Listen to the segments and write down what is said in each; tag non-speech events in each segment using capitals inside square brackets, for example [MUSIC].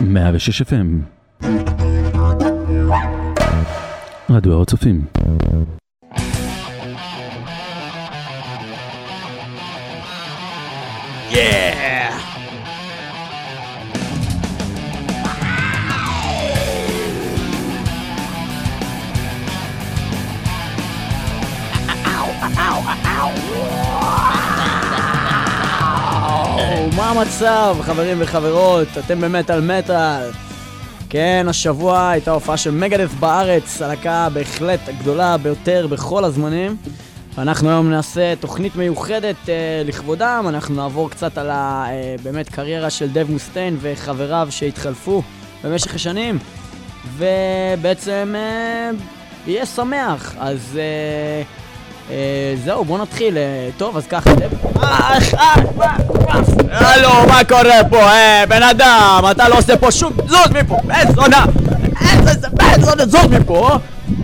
106 FM רדיו הר הצופים המצב, חברים וחברות? אתם במטאל מטאל. כן, השבוע הייתה הופעה של מגדף בארץ, הלהקה בהחלט הגדולה ביותר בכל הזמנים. אנחנו היום נעשה תוכנית מיוחדת אה, לכבודם, אנחנו נעבור קצת על ה... אה, באמת קריירה של דב מוסטיין וחבריו שהתחלפו במשך השנים, ובעצם אה, יהיה שמח. אז אה, זהו, בואו נתחיל. אה, טוב, אז ככה. אה, אה, אה, הלו, מה קורה פה? אה, בן אדם, אתה לא עושה פה שום... זוז מפה! בן זונה! איזה בן זונה, זוז מפה!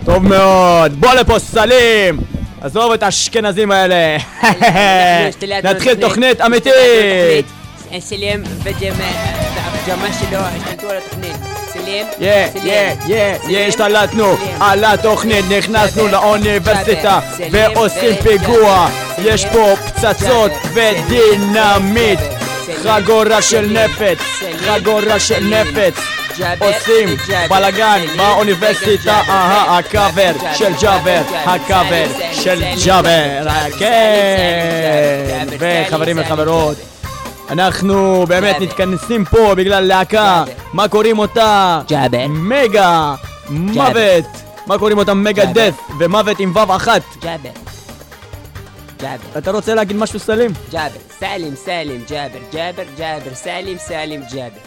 טוב מאוד, בוא לפה סלים! עזוב את האשכנזים האלה! נתחיל תוכנית אמיתית! סלים והג'מה שלו השתלטו על התוכנית. יא, השתלטנו על התוכנית, נכנסנו לאוניברסיטה ועושים פיגוע. יש פה פצצות ודינמיט חגורה של נפץ, חגורה של נפץ. עושים בלאגן באוניברסיטה, אהה, הקאבר של ג'אבר, הקאבר של ג'אבר, כן, וחברים וחברות אנחנו באמת מתכנסים פה בגלל להקה, מה קוראים אותה? ג'אבר. מגה, מוות, מה קוראים אותה? מגה. דת' ומוות עם וו אחת. ג'אבר. ג'אבר. אתה רוצה להגיד משהו סלים? ג'אבר. סלים, סלים, ג'אבר. ג'אבר, ג'אבר. סלים, סלים, ג'אבר.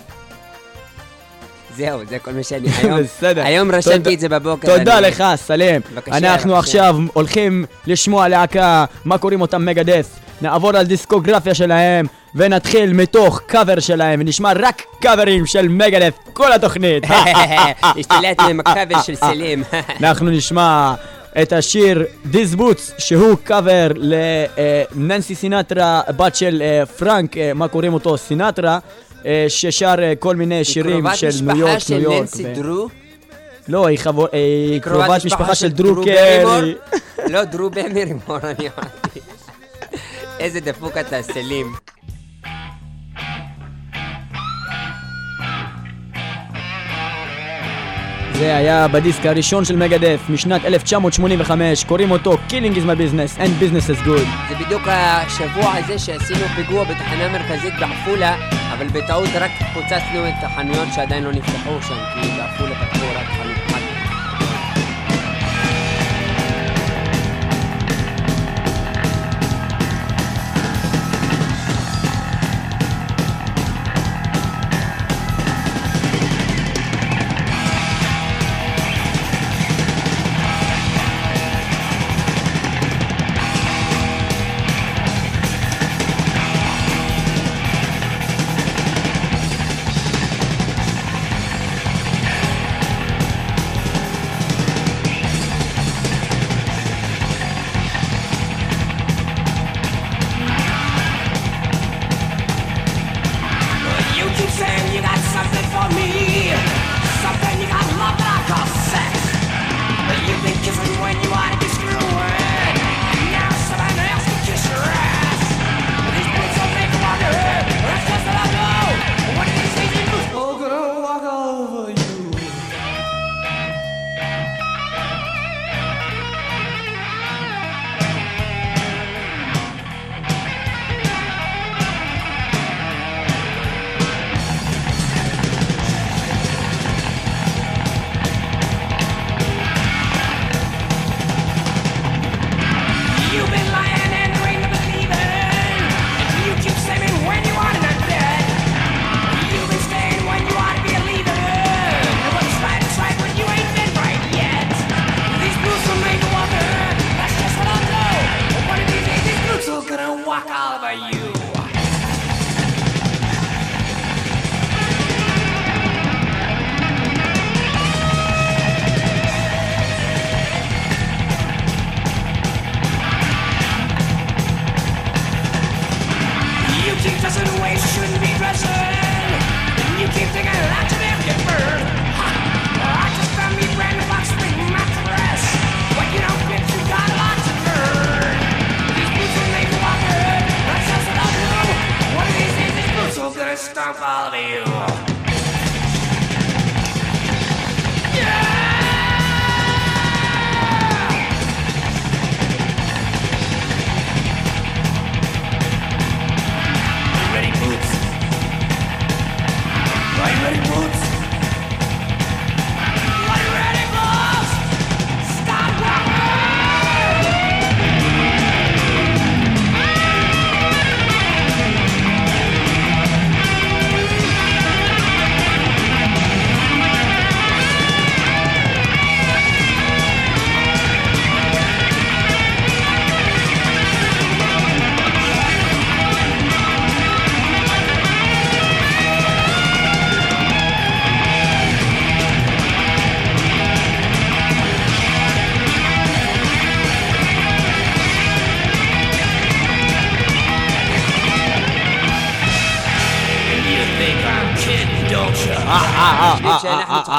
זהו, זה כל מה שאני [LAUGHS] היום. בסדר. היום רשמתי את זה בבוקר. תודה לך, סלים. בבקשה, אנחנו. עכשיו הולכים לשמוע להקה, מה קוראים אותם מגאדת'. נעבור על דיסקוגרפיה שלהם, ונתחיל מתוך קאבר שלהם, ונשמע רק קאברים של מגאדת', כל התוכנית. [LAUGHS] השתלטתי עם הקאבר של סלים. [LAUGHS] אנחנו נשמע את השיר These Boots, שהוא קאבר לננסי סינטרה, בת של אה, פרנק, אה, מה קוראים אותו? סינטרה, אה, ששר כל מיני שירים של ניו יורק, ניו קרובת יורק. משפחה של ננסי דרו. לא, היא חבור- היא קרובת משפחה של דרו קרי. לא, דרו במירימור, אני אמרתי. איזה דפוק אתה, סלים. זה היה בדיסק הראשון של מגדף משנת 1985, קוראים אותו Killing is my business and business is good. זה בדיוק השבוע הזה שעשינו פיגוע בתחנה מרכזית בעפולה, אבל בטעות רק פוצצנו את החנויות שעדיין לא נפתחו שם, כי בעפולה פתחו רק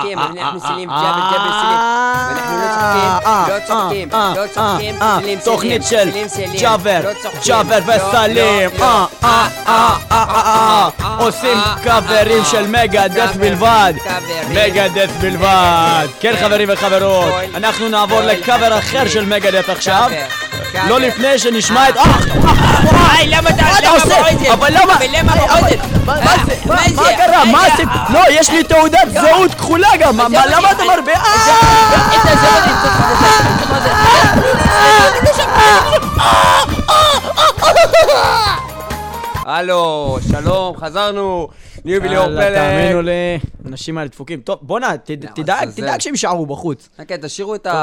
שאנחנו צוחקים, אבל אנחנו סלים ג'אבל ג'אבל סלים. ואנחנו לא צוחקים, לא צוחקים, לא סלים סלים. תוכנית של. ג'אבר, לא ג'אבר לא, וסלים, לא, אה, לא. אה, אה, אה, אה, אה, עושים אה, קאברים אה, של מגה דף קאבר, בלבד, קאברים. מגה דף בלבד, כן כן. חברים וחברות, אנחנו נעבור לקאבר אחר. של מגה דף עכשיו. לא לפני שנשמע את... אה. למה אתה עושה? אבל למה? מה אה, זה? מה קרה? מה. עשית? לא, יש לי תעודת זהות כחולה גם, מה- מה- למה אתה מרבה? הלו, שלום, חזרנו. ניו יאללה, פלג. תאמינו לי, האנשים האלה דפוקים. טוב, בואנה, תדאג. תדאג שהם יישארו בחוץ. חכה, תשאירו את על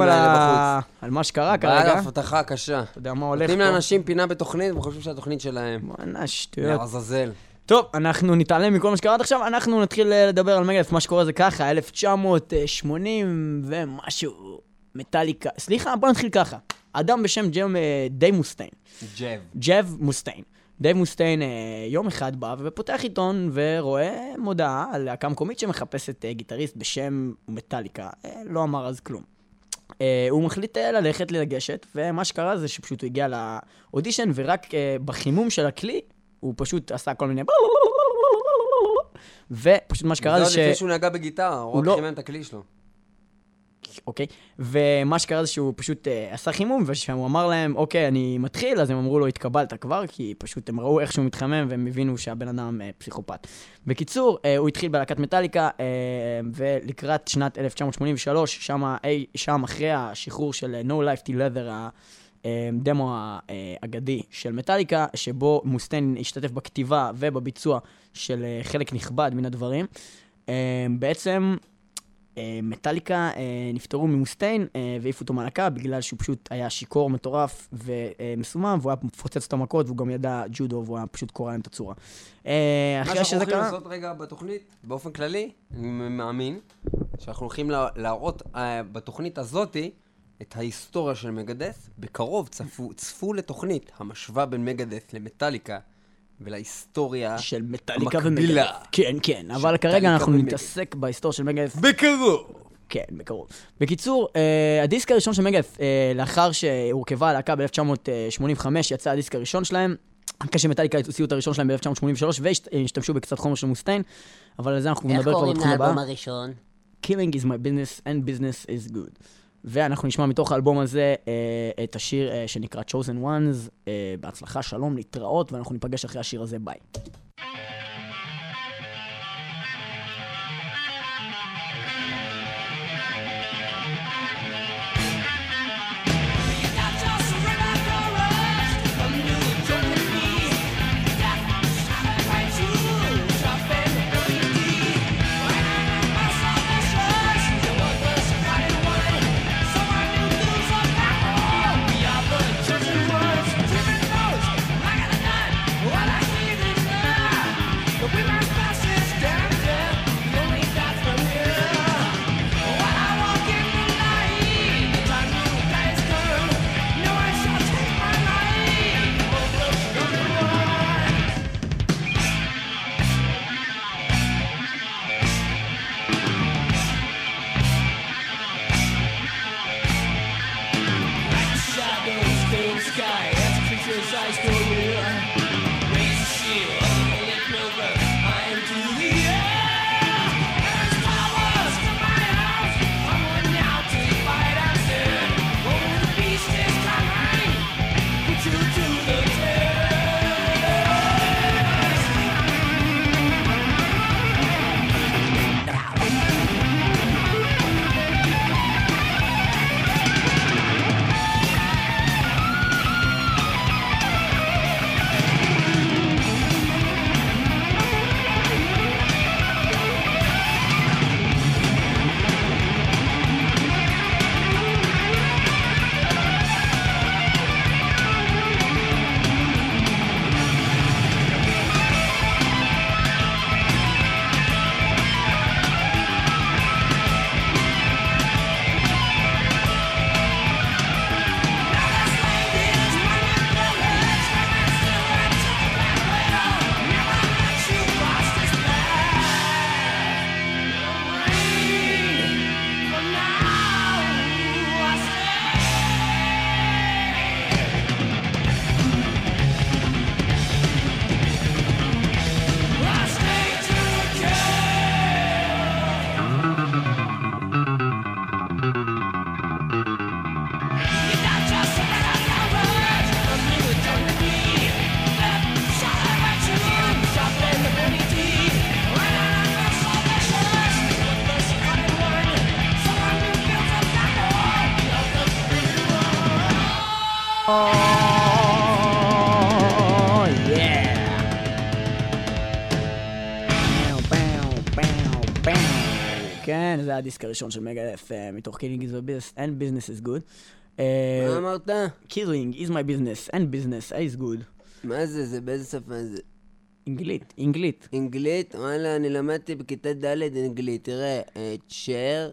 האלה בחוץ. על מה שקרה בעיה כרגע. הבטחה קשה. אתה יודע מה הולך נותנים פה? לאנשים פינה בתוכנית וחושבים שהתוכנית שלהם. וואנה, שטויות. לעזאזל. טוב, אנחנו נתעלם מכל מה שקרה עד עכשיו, אנחנו נתחיל אה, לדבר על מגאדת', מה שקורה זה ככה, 1980 ומשהו, מטאליקה, סליחה, בוא נתחיל ככה. אדם בשם ג'ם אה, די מוסטיין, ג'ב. ג'ב מוסטיין. דייב מוסטיין אה, יום אחד בא ופותח עיתון ורואה מודעה על להקה מקומית שמחפשת גיטריסט בשם מטאליקה. לא אמר אז כלום. הוא מחליט ללכת לגשת, ומה שקרה זה שפשוט הוא הגיע לאודישן, ורק בחימום של הכלי, הוא פשוט עשה כל מיני... ופשוט מה שקרה זה זה עוד ש... לפני שהוא נגע בגיטרה, הוא רק לא- חימם את הכלי שלו. אוקיי? ומה שקרה זה שהוא פשוט אה, עשה חימום, וכשהוא אמר להם, אוקיי, אני מתחיל, אז הם אמרו לו, התקבלת כבר, כי פשוט הם ראו איך שהוא מתחמם, והם הבינו שהבן אדם אה, פסיכופת. בקיצור, אה, הוא התחיל בלהקת מטאליקה, אה, ולקראת שנת 1983, שם, אי, שם אחרי השחרור של No Life Till Leather, הדמו האגדי של מטאליקה, שבו מוסטיין השתתף בכתיבה ובביצוע של אה, חלק נכבד מן הדברים. אה, בעצם אה, מטאליקה אה, נפטרו ממוסטיין אה, והעיפו אותו מהלהקה בגלל שהוא פשוט היה שיכור מטורף ומסומם, והוא היה מפוצץ את המכות והוא גם ידע ג'ודו והוא היה פשוט קורע להם את הצורה. אה, מה שאנחנו הולכים. לעשות רגע בתוכנית, באופן כללי, אני מאמין, שאנחנו הולכים לה- להראות אה, בתוכנית הזאתי את ההיסטוריה של מגדס. בקרוב צפו, צפו לתוכנית המשווה בין מגדס למטאליקה ולהיסטוריה של מטאליקה המקבילה. ומגדף. כן, כן, אבל מטאליקה כרגע אנחנו ומגדף. נתעסק בהיסטוריה של מגדף. בקרוב. כן, בקרוב. בקיצור, אה, הדיסק הראשון של מגדף, אה, לאחר שהורכבה הלהקה ב-1985, יצא הדיסק הראשון שלהם. אחרי שמטאליקה הוציאו את הראשון שלהם ב-1983, והשתמשו בקצת חומר של מוסטיין, אבל על זה אנחנו איך נדבר כבר קוראים בתחום הבא. לאלבום הראשון? Killing is my business and business is good. ואנחנו נשמע מתוך האלבום הזה אה, את השיר אה, שנקרא Chosen Ones. אה, בהצלחה, שלום, להתראות, ואנחנו ניפגש אחרי השיר הזה, ביי. כן, זה הדיסק הראשון של מגדף, אה, מתוך a business and business is good. אה, מה אמרת? Killing is my business and business is good. מה זה? זה באיזה שפה זה? אנגלית, אנגלית. אנגלית? וואלה, אני למדתי בכיתה ד' אנגלית. תראה, אה, שר,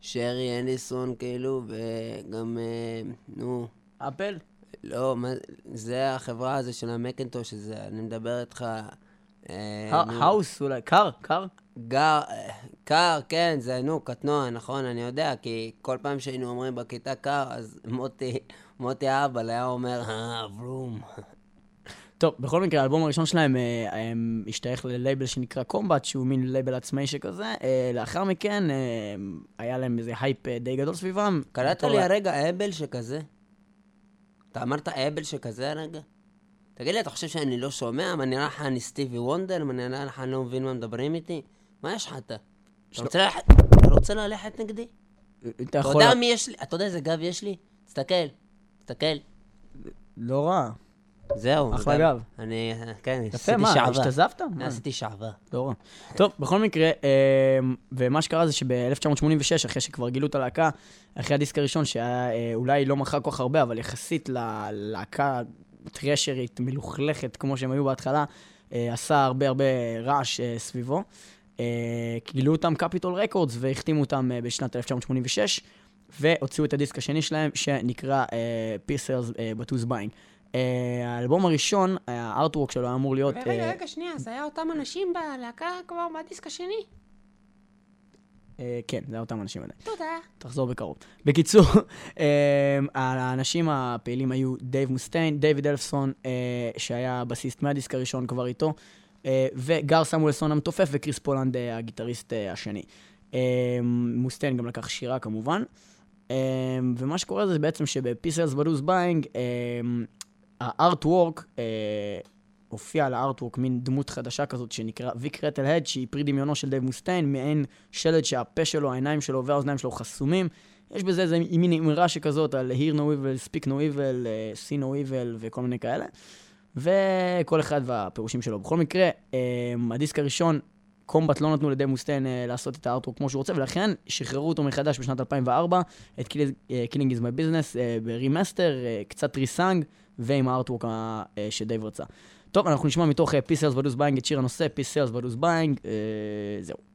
שרי אנדיסון כאילו, וגם, אה, נו, אפל? לא, מה, זה החברה הזו של המקנטוש הזה, אני מדבר איתך... אה, האוס אולי, car, car. גר, car, כן, זה נו, קטנוע, נכון, אני יודע, כי כל פעם שהיינו אומרים בכיתה car, אז מוטי, מוטי האבא היה אומר, אה, ברום. טוב, בכל מקרה, האלבום הראשון שלהם אה, הם השתייך ללייבל שנקרא Combat, שהוא מין לייבל עצמאי שכזה. אה, לאחר מכן, אה, היה להם איזה הייפ די גדול סביבם. קלטת לי הרגע אבל שכזה? אתה אמרת אבל שכזה הרגע? תגיד לי, אתה חושב שאני לא שומע? מה נראה לך אני סטיבי וונדר? מה נראה לך אני לא מבין מה מדברים איתי? מה יש לך אתה? אתה רוצה ללכת- אתה רוצה ללכת נגדי? אתה אתה יכול... יודע מי יש לי? אתה יודע איזה גב יש לי? תסתכל, תסתכל. לא רע. זהו. אחלה גב. אני, כן, יפה, עשיתי שעווה. השתזפת? מה? עשיתי שעווה. לא רע. טוב, בכל מקרה, אמ, ומה שקרה זה שב-1986, אחרי שכבר גילו את הלהקה, אחרי הדיסק הראשון, שהיה אה, לא מכר כל כך הרבה, אבל יחסית ללהקה ת'ראשרית, מלוכלכת, כמו שהם היו בהתחלה, אה, עשה הרבה הרבה רעש אה, סביבו. אה, גילו אותם Capitol Records והחתימו אותם אה, בשנת 1986, והוציאו את הדיסק השני שלהם, שנקרא Peace Sells But Who's Buying. האלבום הראשון, ה artwork שלו היה אמור להיות... רגע, אה, רגע, שנייה, אז היה אותם אנשים בלהקה כבר בדיסק השני? אה, כן, זה אותם אנשים עדיין. תודה. תחזור בקרוב. בקיצור, אה, האנשים הפעילים היו דייב מוסטיין, דייוויד אלפסון, אה, שהיה בסיסט מהדיסק הראשון כבר איתו, אה, וגר סמואלסון המתופף, וקריס פולנד אה, הגיטריסט אה, השני. אה, מוסטיין גם לקח שירה כמובן. אה, ומה שקורה זה בעצם שב Peace Sells But Who's Buying, ה artwork, אה, הופיע על ה artwork מין דמות חדשה כזאת שנקרא Vic Rattlehead, שהיא פרי דמיונו של דייב מוסטיין, מעין שלד שהפה שלו, העיניים שלו והאוזניים שלו חסומים. יש בזה איזה מין אמרה שכזאת על hear no evil, speak no evil, אה, see no evil וכל מיני כאלה. וכל אחד והפירושים שלו. בכל מקרה, אה, הדיסק הראשון, Combat לא נתנו לדייב מוסטיין אה, לעשות את ה artwork כמו שהוא רוצה, ולכן שחררו אותו מחדש בשנת 2004, את אה, Killing is my business ב remaster, קצת re-sung, ועם ה artwork ה- אה, שדייב רצה. טוב, אנחנו נשמע מתוך Peace Sells But Who's Buying את שיר הנושא, Peace Sells But Who's Buying, זהו.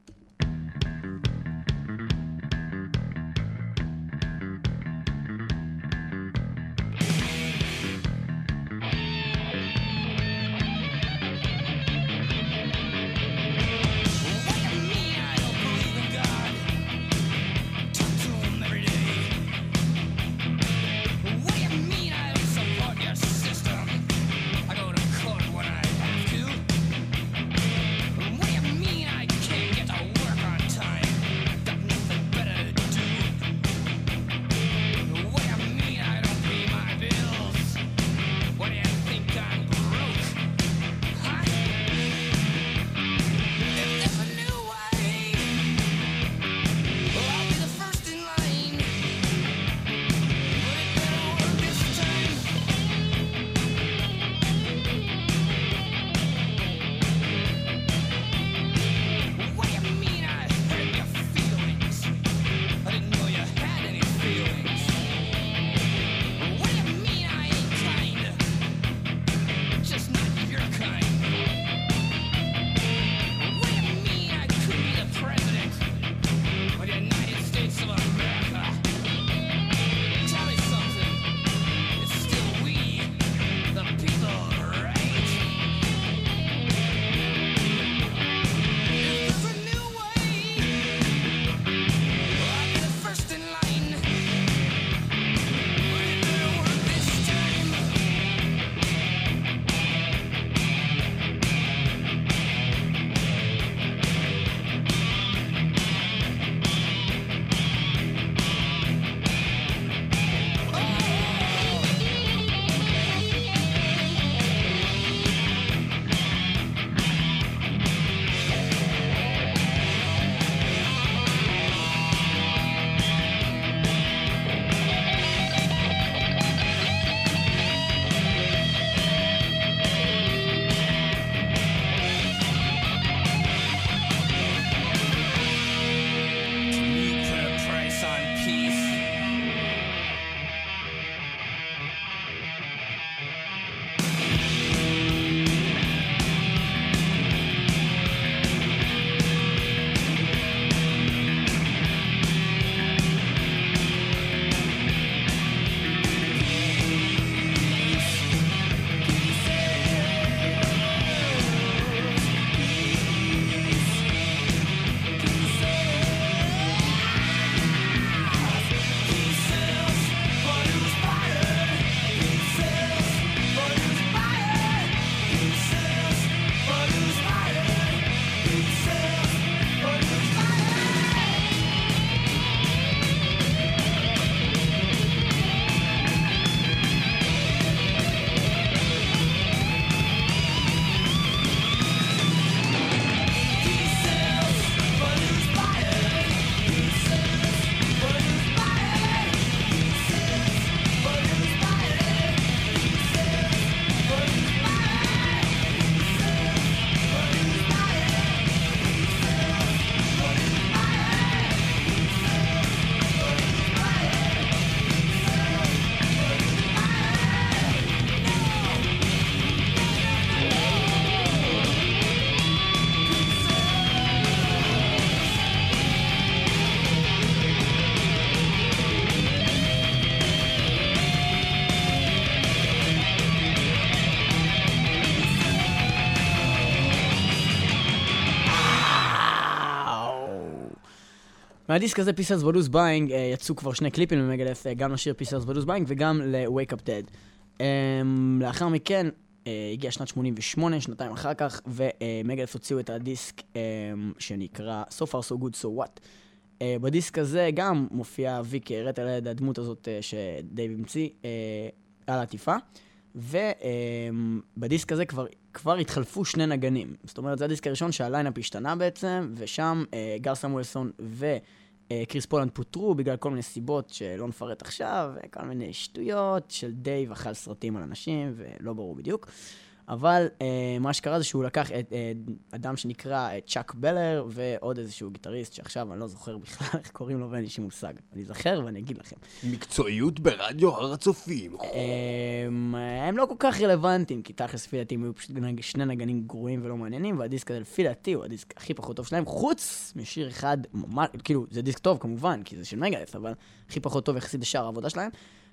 מהדיסק הזה, Peace Sells But Who's Buying, אה, יצאו כבר שני קליפים למגאדת', אה, גם לשיר Peace Sells But Who's Buying וגם ל-Wake Up Dead. אה, לאחר מכן, אה, הגיעה שנת 88, שנתיים אחר כך, ומגאדת' הוציאו את הדיסק אה, שנקרא So Far So Good So What. בדיסק הזה גם מופיע Vic Rattlehead, הדמות הזאת שדייב המציא, על העטיפה. ובדיסק הזה כבר, כבר התחלפו שני נגנים. זאת אומרת, זה הדיסק הראשון שה lineup השתנה בעצם, ושם אה, גר סמואלסון וקריס פולנד פוטרו בגלל כל מיני סיבות שלא נפרט עכשיו, כל מיני שטויות של דייב אכל סרטים על אנשים, ולא ברור בדיוק. אבל אה, מה שקרה זה שהוא לקח את אה, אדם שנקרא אה, צ'אק בלר ועוד איזשהו גיטריסט שעכשיו אני לא זוכר בכלל איך קוראים לו ואין לי שום מושג. אני אזכר ואני אגיד לכם. מקצועיות ברדיו הר הצופים. הם, הם לא כל כך רלוונטיים, כי תכלס לפי דעתי הם היו פשוט שני נגנים גרועים ולא מעניינים, והדיסק הזה לפי דעתי הוא הדיסק הכי פחות טוב שלהם, חוץ משיר אחד, ממש, כאילו, זה דיסק טוב כמובן, כי זה של מגאדת', אבל הכי פחות טוב יחסית לשאר העבודה שלהם.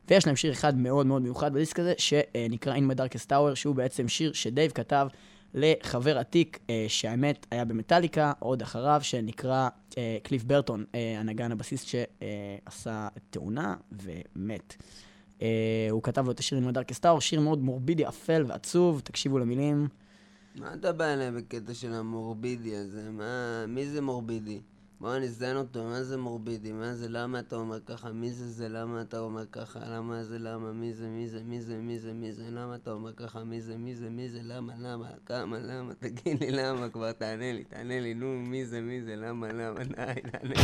ויש להם שיר אחד מאוד מאוד מיוחד בדיסק הזה, שנקרא In My Darkest Tower, שהוא בעצם שיר שדייב כתב לחבר עתיק, אה, שהאמת היה במטאליקה, עוד אחריו, שנקרא אה, קליף ברטון, אה, הנגן הבסיסט שעשה תאונה ומת. הוא כתב לו את השיר In My Darkest Tower, שיר מאוד מורבידי, אפל ועצוב, תקשיבו למילים. מה אתה בא אליי בקטע של המורבידי הזה? מה... מי זה מורבידי? בוא נזיין אותו, מה זה מורבידי? מה זה? למה אתה אומר ככה? מי זה זה? למה אתה אומר ככה? למה זה? למה? מי זה? מי זה? מי זה? מי זה? מי זה? למה אתה אומר ככה? מי זה? מי זה? מי זה? למה? למה? כמה? למה? תגיד לי למה כבר? תענה לי, תענה לי, נו, מי זה? מי זה? למה? למה? די, תענה לי.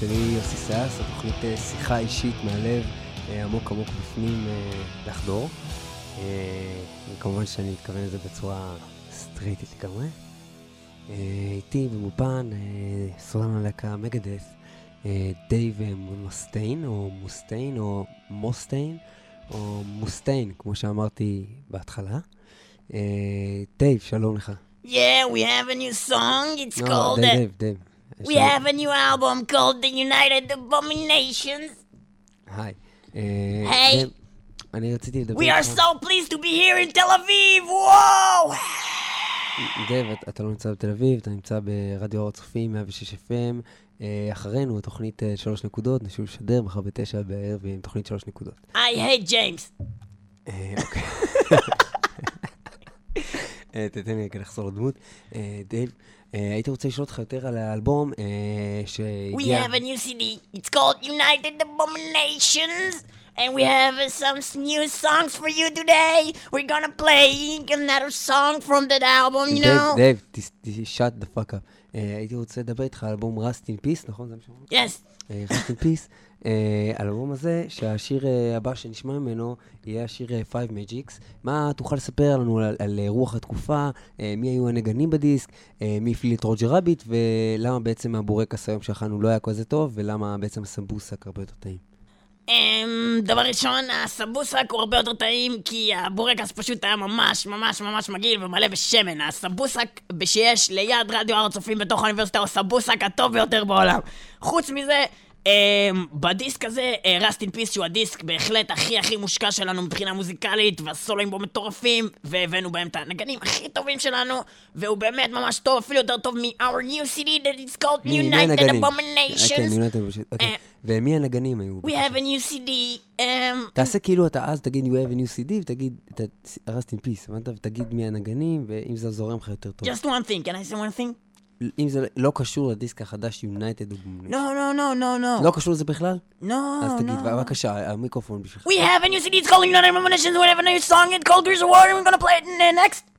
שלי, יוסי סייס, התוכנית אה, שיחה אישית מהלב, אה, עמוק עמוק בפנים, אה, לחדור. וכמובן שאני מתכוון לזה בצורה סטרייטית לגמרי. איתי באולפן, סולן הלהקה מגאדת', דייב מוסטיין, או מוסטיין, או מוסטיין, או מוסטיין, כמו שאמרתי בהתחלה. דייב, שלום לך. Yeah, we have a new song. It's לא, called. uh, דייב, דייב. We have a new album called The United Abominations. היי. היי. אני רציתי לדבר We are so pleased to be here in Tel Aviv. Whoa! דייב, אתה- לא נמצא בתל אביב, אתה נמצא ברדיו הר הצופים, 106 FM. אה, אחרינו, התוכנית אה, שלוש נקודות, נשוב לשדר מחר בתשע בערב עם תוכנית שלוש נקודות. I hate James. אה, אוקיי. [LAUGHS] אה, תתן לי רגע לחזור לדמות. אה, דייב, אה, הייתי רוצה לשאול אותך יותר על האלבום אה, We שהגיע... have a new CD. It's called United Abominations. And we have uh, some new songs for you today. We're gonna play another song from that album, you know? דייב, shut the fuck up. הייתי רוצה לדבר איתך על אלבום Rust in Peace, נכון? זה מה שאמרנו? Yes. אה, Rest in Peace, אה, האלבום הזה, שהשיר אה, הבא שנשמע ממנו יהיה השיר אה, Five Magics. מה תוכל לספר לנו על, על אה, רוח התקופה, אה, מי היו הנגנים בדיסק, אה, מי הפעיל את רוג'ר רביט, ולמה בעצם הבורקס היום שאכלנו לא היה כזה טוב, ולמה בעצם הסמבוסק הרבה יותר טעים. Um, דבר ראשון, הסמבוסק הוא הרבה יותר טעים כי הבורקס פשוט היה ממש ממש ממש מגעיל ומלא בשמן. הסמבוסק שיש ליד רדיו הר הצופים בתוך האוניברסיטה הוא הסמבוסק הטוב ביותר בעולם. חוץ מזה, בדיסק הזה, ראסט אין פיס שהוא הדיסק בהחלט הכי הכי מושקע שלנו מבחינה מוזיקלית והסולואים בו מטורפים והבאנו בהם את הנגנים הכי טובים שלנו והוא באמת ממש טוב, אפילו יותר טוב מ-our new CD that is called United? אה, כן, Abominations. United Abominations, אוקיי. אה. ומי הנגנים היו? We have a new CD. Um, תעשה כאילו אתה אז תגיד You have a new CD, ותגיד in Peace, הבנת? ותגיד מי הנגנים, ואם זה זורם לך יותר טוב. Just one thing, can I say one thing? אם זה לא קשור לדיסק החדש United Abominations. No, no, no, no, no. לא קשור לזה בכלל? No, אז תגיד. בבקשה, המיקרופון בשבילך. We have a new CD, it's called United have a new song, it's called Gears of War, and we're gonna play it uh, next.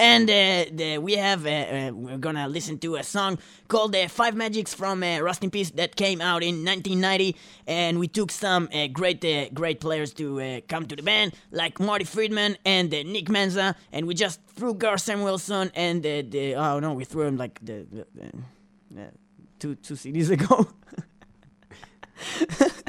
And uh, the, we have, uh, uh, we're gonna listen to a song called uh, Five Magics from uh, Rust in Peace that came out in 1990. And we took some uh, great, great players to come to the band, like Marty Friedman and Nick Menza. And we just threw Garson Wilson and the, oh no, we threw him like the, the, two, two CDs ago. [LAUGHS]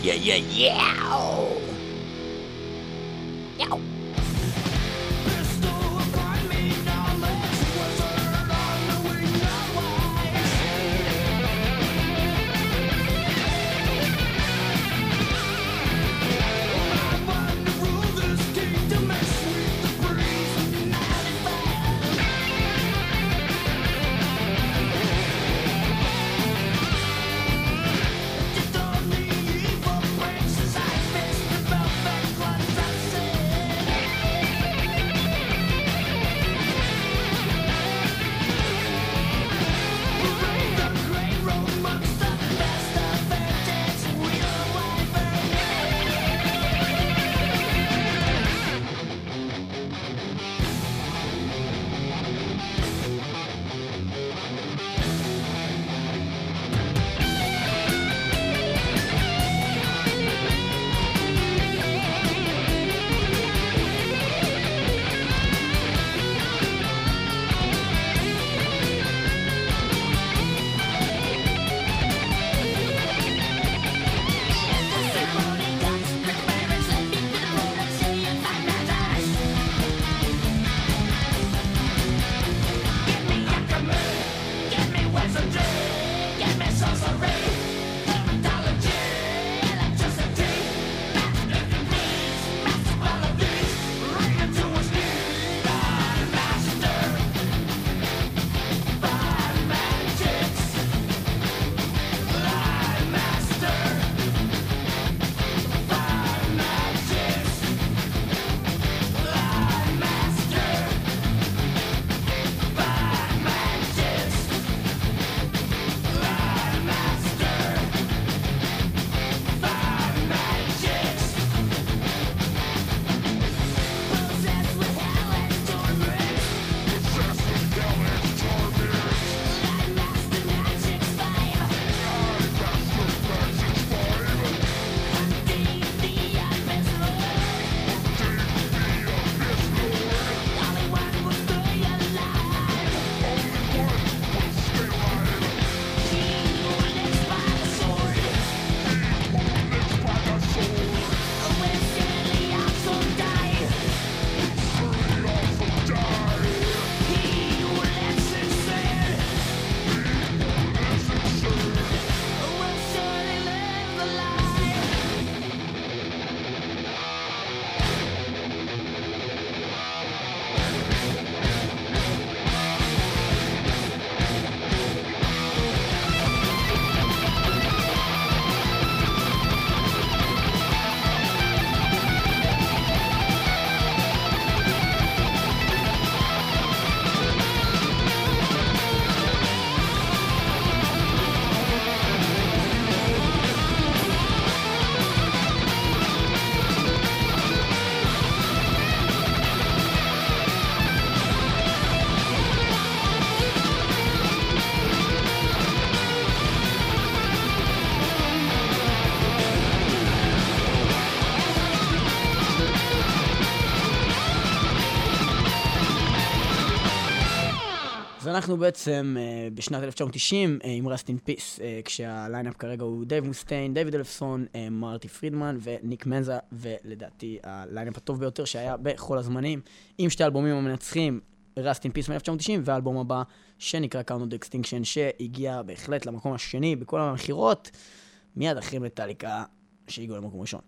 Yeah, yeah, yeah, אנחנו בעצם אה, בשנת 1990 אה, עם Rust in Peace, כשה lineup כרגע הוא דייב מוסטיין, דייוויד אלפסון, אה, מרטי פרידמן וניק מנזה, ולדעתי ה lineup הטוב ביותר שהיה בכל הזמנים, עם שתי אלבומים המנצחים, Rust in Peace מ-1990, והאלבום הבא שנקרא of Extinction, שהגיע בהחלט למקום השני בכל המכירות, מיד אחרי מטאליקה שהגיעו למקום ראשון.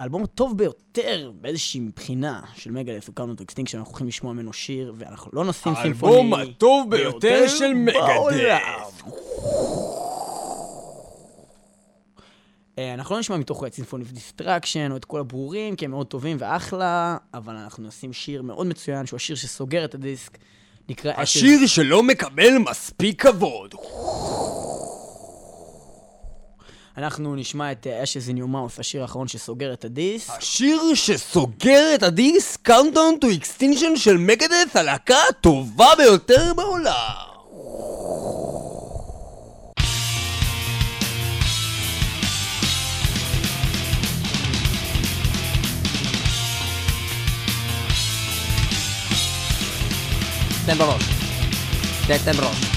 האלבום הטוב ביותר באיזושהי מבחינה של מגאדת' הוא of Extinction, אנחנו הולכים לשמוע ממנו שיר, ואנחנו לא נשים Symphony. האלבום הטוב ביותר של. מגאדת'. אה, אנחנו לא נשמע מתוך סימפוני Destruction או את כל הברורים, כי הם מאוד טובים ואחלה, אבל אנחנו נשים שיר מאוד מצוין, שהוא השיר שסוגר את הדיסק, נקרא. השיר שלא מקבל מספיק כבוד. אנחנו נשמע את Ashes in your mouth, השיר האחרון שסוגר את הדיסק. השיר שסוגר את הדיסק, Countdown to Extinction של מגדס, הלהקה הטובה ביותר בעולם. תן בראש. תן בראש.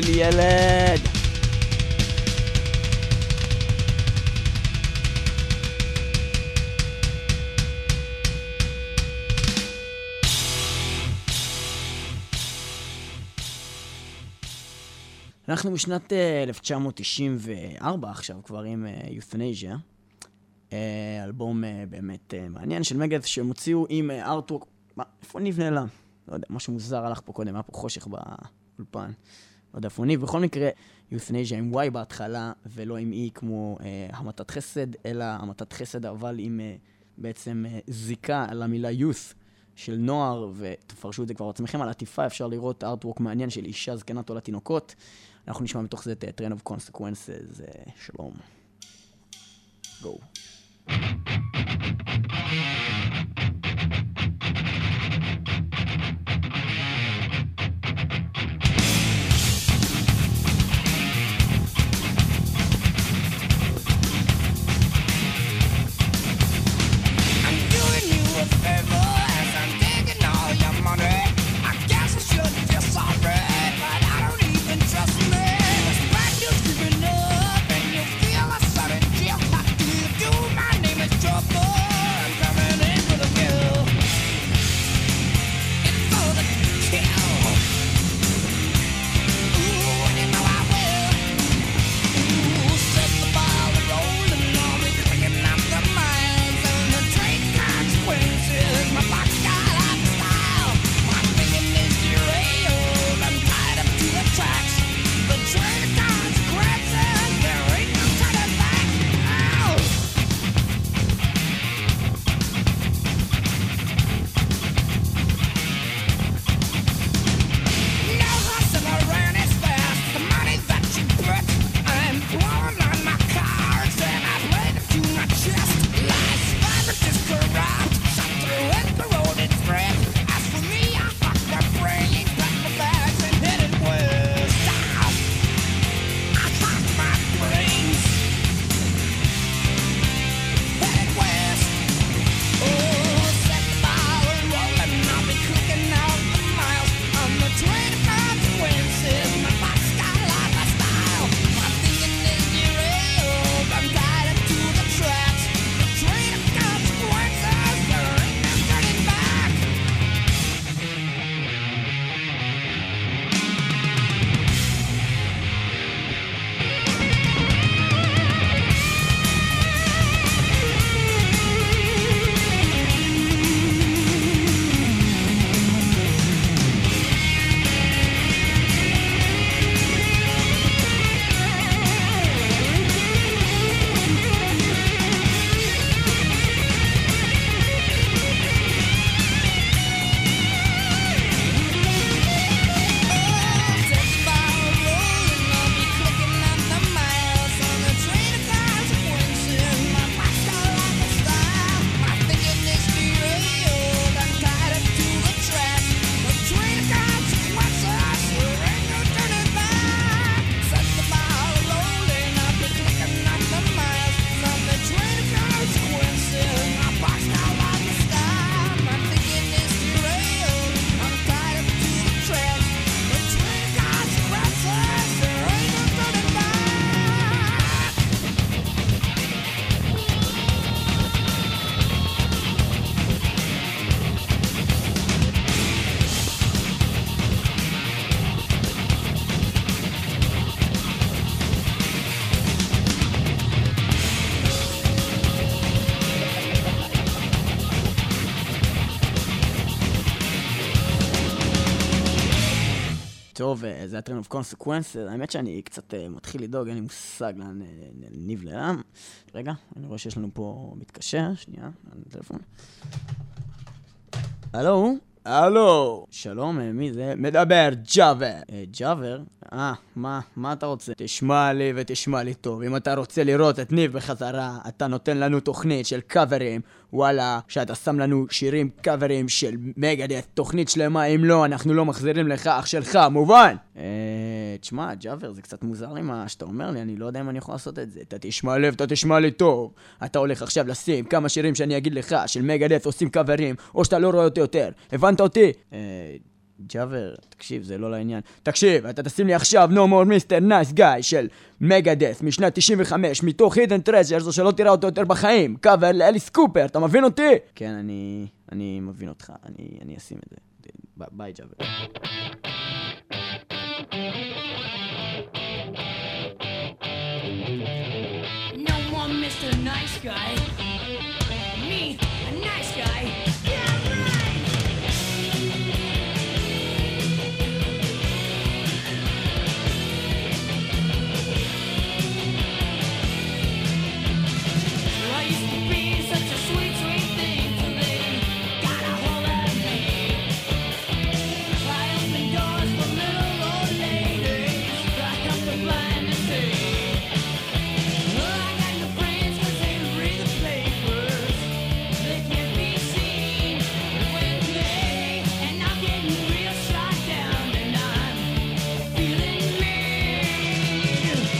לי ילד! אנחנו בשנת אה, 1994 עכשיו כבר עם יות'נייז'יה. אלבום אה, באמת אה, מעניין של מגד שהם הוציאו עם אה, ארטווק. מה, איפה ניב נעלם? לא יודע, משהו מוזר הלך פה קודם, היה פה חושך באולפן. לא יודע איפה ניב. בכל מקרה, יות'נייז'יה עם Y בהתחלה ולא עם E כמו אה, המתת חסד, אלא המתת חסד אבל עם אה, בעצם אה, זיקה למילה youth. של נוער, ותפרשו את זה כבר עצמכם, על עטיפה אפשר לראות ארטווק מעניין של אישה זקנת או לתינוקות. אנחנו נשמע מתוך זה את אה, Train of Consequences, אה, שלום. גו. טוב, אה, זה ה-Train of Consequences, האמת שאני קצת אה, מתחיל לדאוג, אין לי מושג לאן אה, ניב נעלם. רגע, אני רואה שיש לנו פה מתקשר, שנייה, על הטלפון. הלו? הלו! שלום, מי זה? מדבר, ג'אבר. ג'אבר? אה, מה, מה אתה רוצה? תשמע לי ותשמע לי טוב. אם אתה רוצה לראות את ניב בחזרה, אתה נותן לנו תוכנית של קאברים. וואלה, שאתה שם לנו שירים קאברים של מגדס, תוכנית שלמה, אם לא, אנחנו לא מחזירים לך אח שלך, מובן? אה, תשמע, ג'אבר, זה קצת מוזר לי מה שאתה אומר לי, אני לא יודע אם אני יכול לעשות את זה. אתה תשים לב, אתה תשמע לי טוב. אתה הולך עכשיו לשים כמה שירים שאני אגיד לך, של מגאדת' עושים קאברים, או שאתה לא רואה אותי יותר. הבנת אותי? אה, ג'אבר, תקשיב, זה לא לעניין. תקשיב, אתה תשים לי עכשיו No more Mr. Nice Guy של מגאדת' משנת 95, מתוך Hidden Treasure, זו שלא תראה אותו יותר בחיים. קאבר לאליס קופר, אתה מבין אותי? כן, אני... אני מבין אותך, אני, אני אשים את זה. ביי ג'אבר.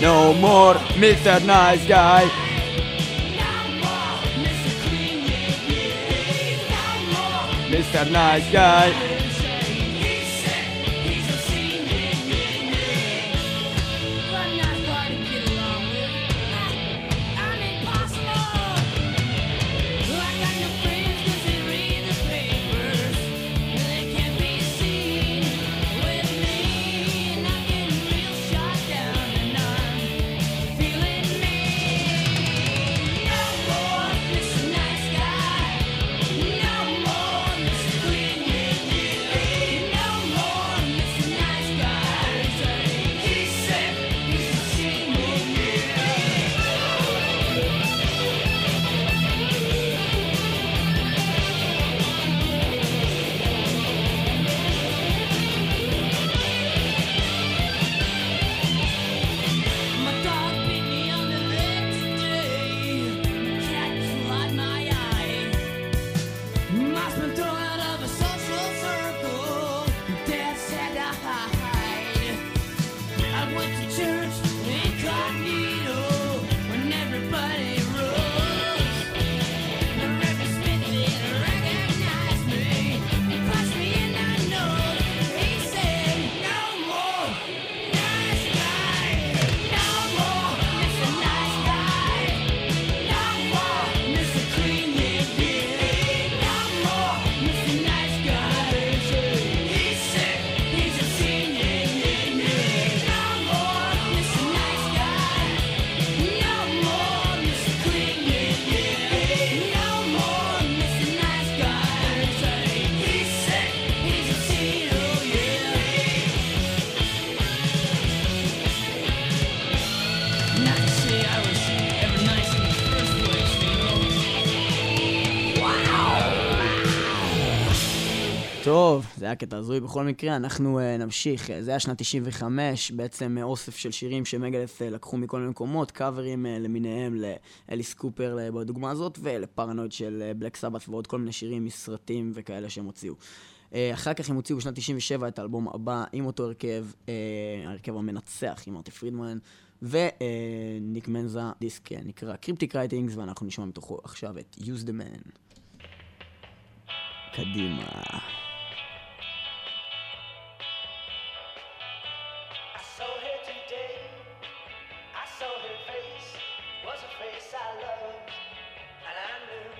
No more Mr. Nice Guy. Mr. Nice Guy. זה היה קטע הזוי. בכל מקרה, אנחנו אה, נמשיך. אה, זה היה שנת 95, בעצם אה, אוסף של שירים שמגאדת' אה, לקחו מכל מיני מקומות, קאברים אה, למיניהם לאליס קופר אה, בדוגמה הזאת, ול Paranoid של Black אה, Sabbath ועוד כל מיני שירים מסרטים וכאלה שהם הוציאו. אה, אחר כך הם הוציאו בשנת 97 את האלבום הבא עם אותו הרכב, אה, הרכב המנצח עם מרטי פרידמן, וניק אה, מנזה, דיסק אה, נקרא Cryptic Writings, ואנחנו נשמע מתוכו עכשיו את Use the Man. קדימה. was a face I loved, and I knew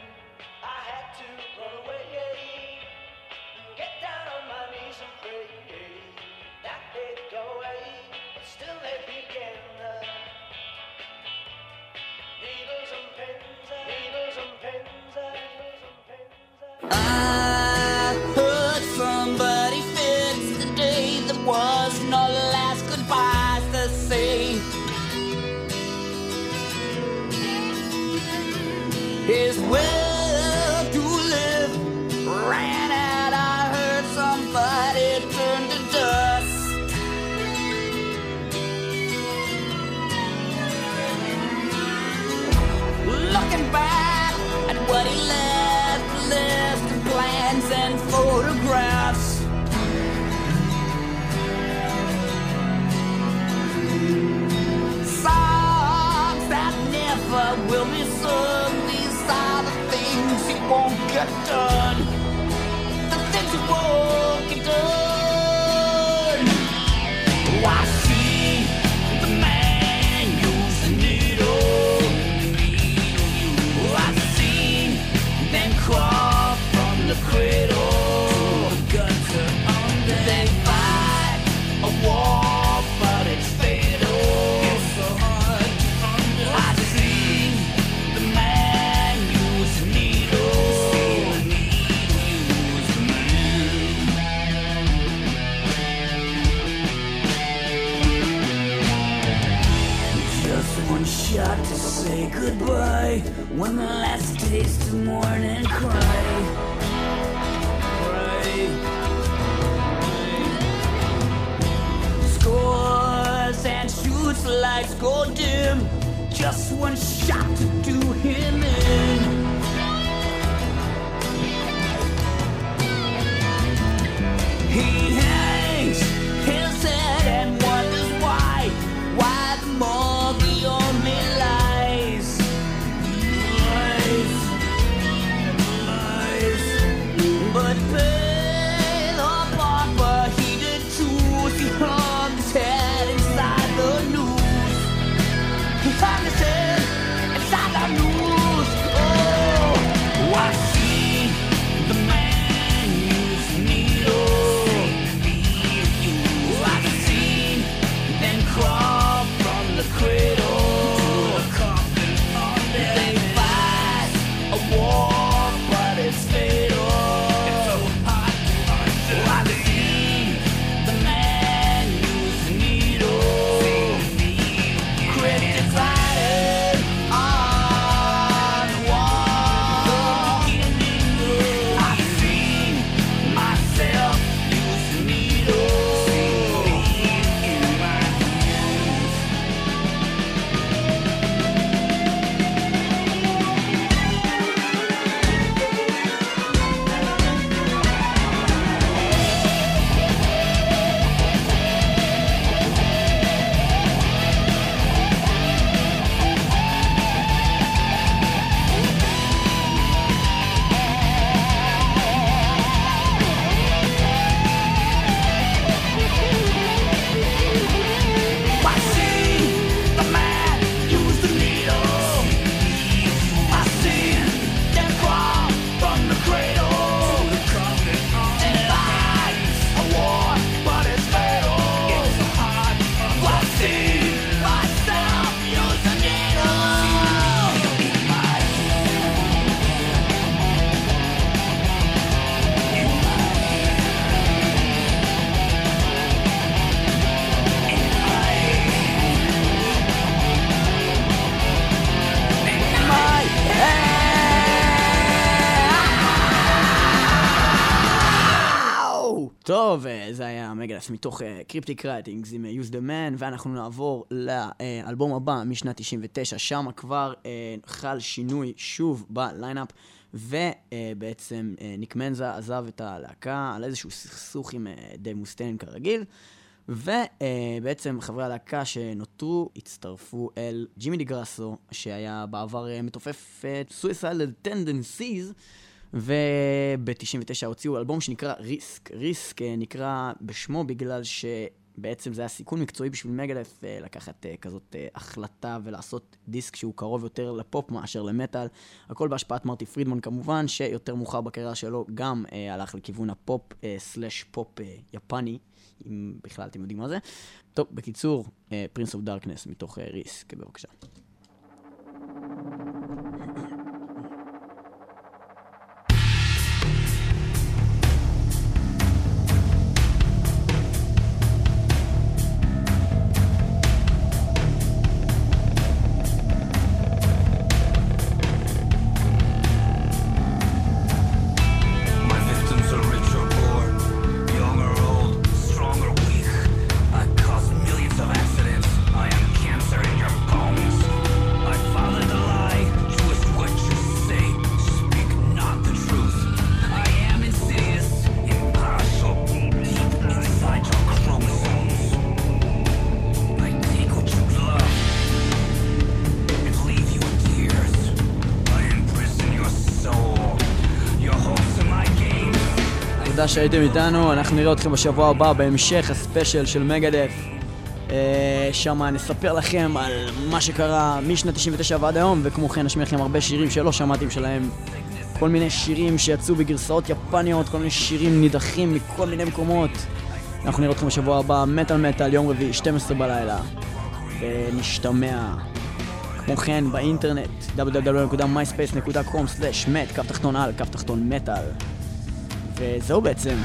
I had to run away and get down on my knees and pray. projector. When the last taste of morning cry. Cry. Scores and shoots lights go dim. Just one shot to do him in. טוב, אה, זה היה מגאדת' מתוך Cryptic Writings עם אה, Use the Man, ואנחנו נעבור לאלבום הבא משנת 99, שם כבר אה, חל שינוי שוב ב lineup, ובעצם אה, ניק מנזה עזב את הלהקה על איזשהו סכסוך עם אה, דייב מוסטיין כרגיל. ובעצם חברי הלהקה שנותרו הצטרפו אל ג'ימי דיגרסו, שהיה בעבר אה, מתופף Suicidal Tendencies, וב-99 הוציאו אלבום שנקרא Risk. Risk אה, נקרא בשמו בגלל שבעצם זה היה סיכון מקצועי בשביל מגאדת' אה, לקחת אה, כזאת החלטה ולעשות דיסק שהוא קרוב יותר לפופ מאשר למטאל. הכל בהשפעת מרטי פרידמן כמובן, שיותר מאוחר בקריירה שלו גם הלך לכיוון הפופ slash פופ יפני, אם בכלל אתם יודעים מה זה. טוב, בקיצור, Prince of Darkness מתוך Risk, בבקשה. שהייתם איתנו, אנחנו נראה אתכם בשבוע הבא בהמשך הספיישל של מגדף. שם נספר לכם על מה שקרה משנת 99 ועד היום, וכמו כן נשמיע לכם הרבה שירים שלא שמעתם שלהם. כל מיני שירים שיצאו בגרסאות יפניות, כל מיני שירים נידחים מכל מיני מקומות. אנחנו נראה אתכם בשבוע הבא, מטאל מטאל, יום רביעי, 12 בלילה. ונשתמע. כמו כן באינטרנט, www.myspace.com/מת, קו תחתון על, קו תחתון מטאל. וזהו בעצם.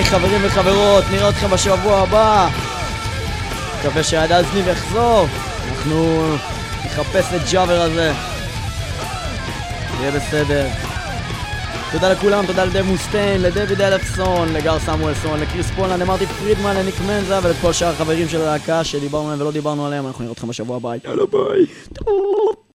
ביי חברים וחברות, נראה אתכם בשבוע הבא. מקווה שעד אז ניב יחזור. אנחנו נחפש את ג'אבר הזה. יהיה בסדר. תודה לכולם, תודה לדייב מוסטיין, לדייוויד אלפסון, לגאר סמואלסון, לקריס פולן, למרטי פרידמן, לניק מנזה ולכל שאר החברים של הלהקה שדיברנו עליהם ולא דיברנו עליהם, אנחנו נראה אתכם בשבוע הבא. יאללה ביי.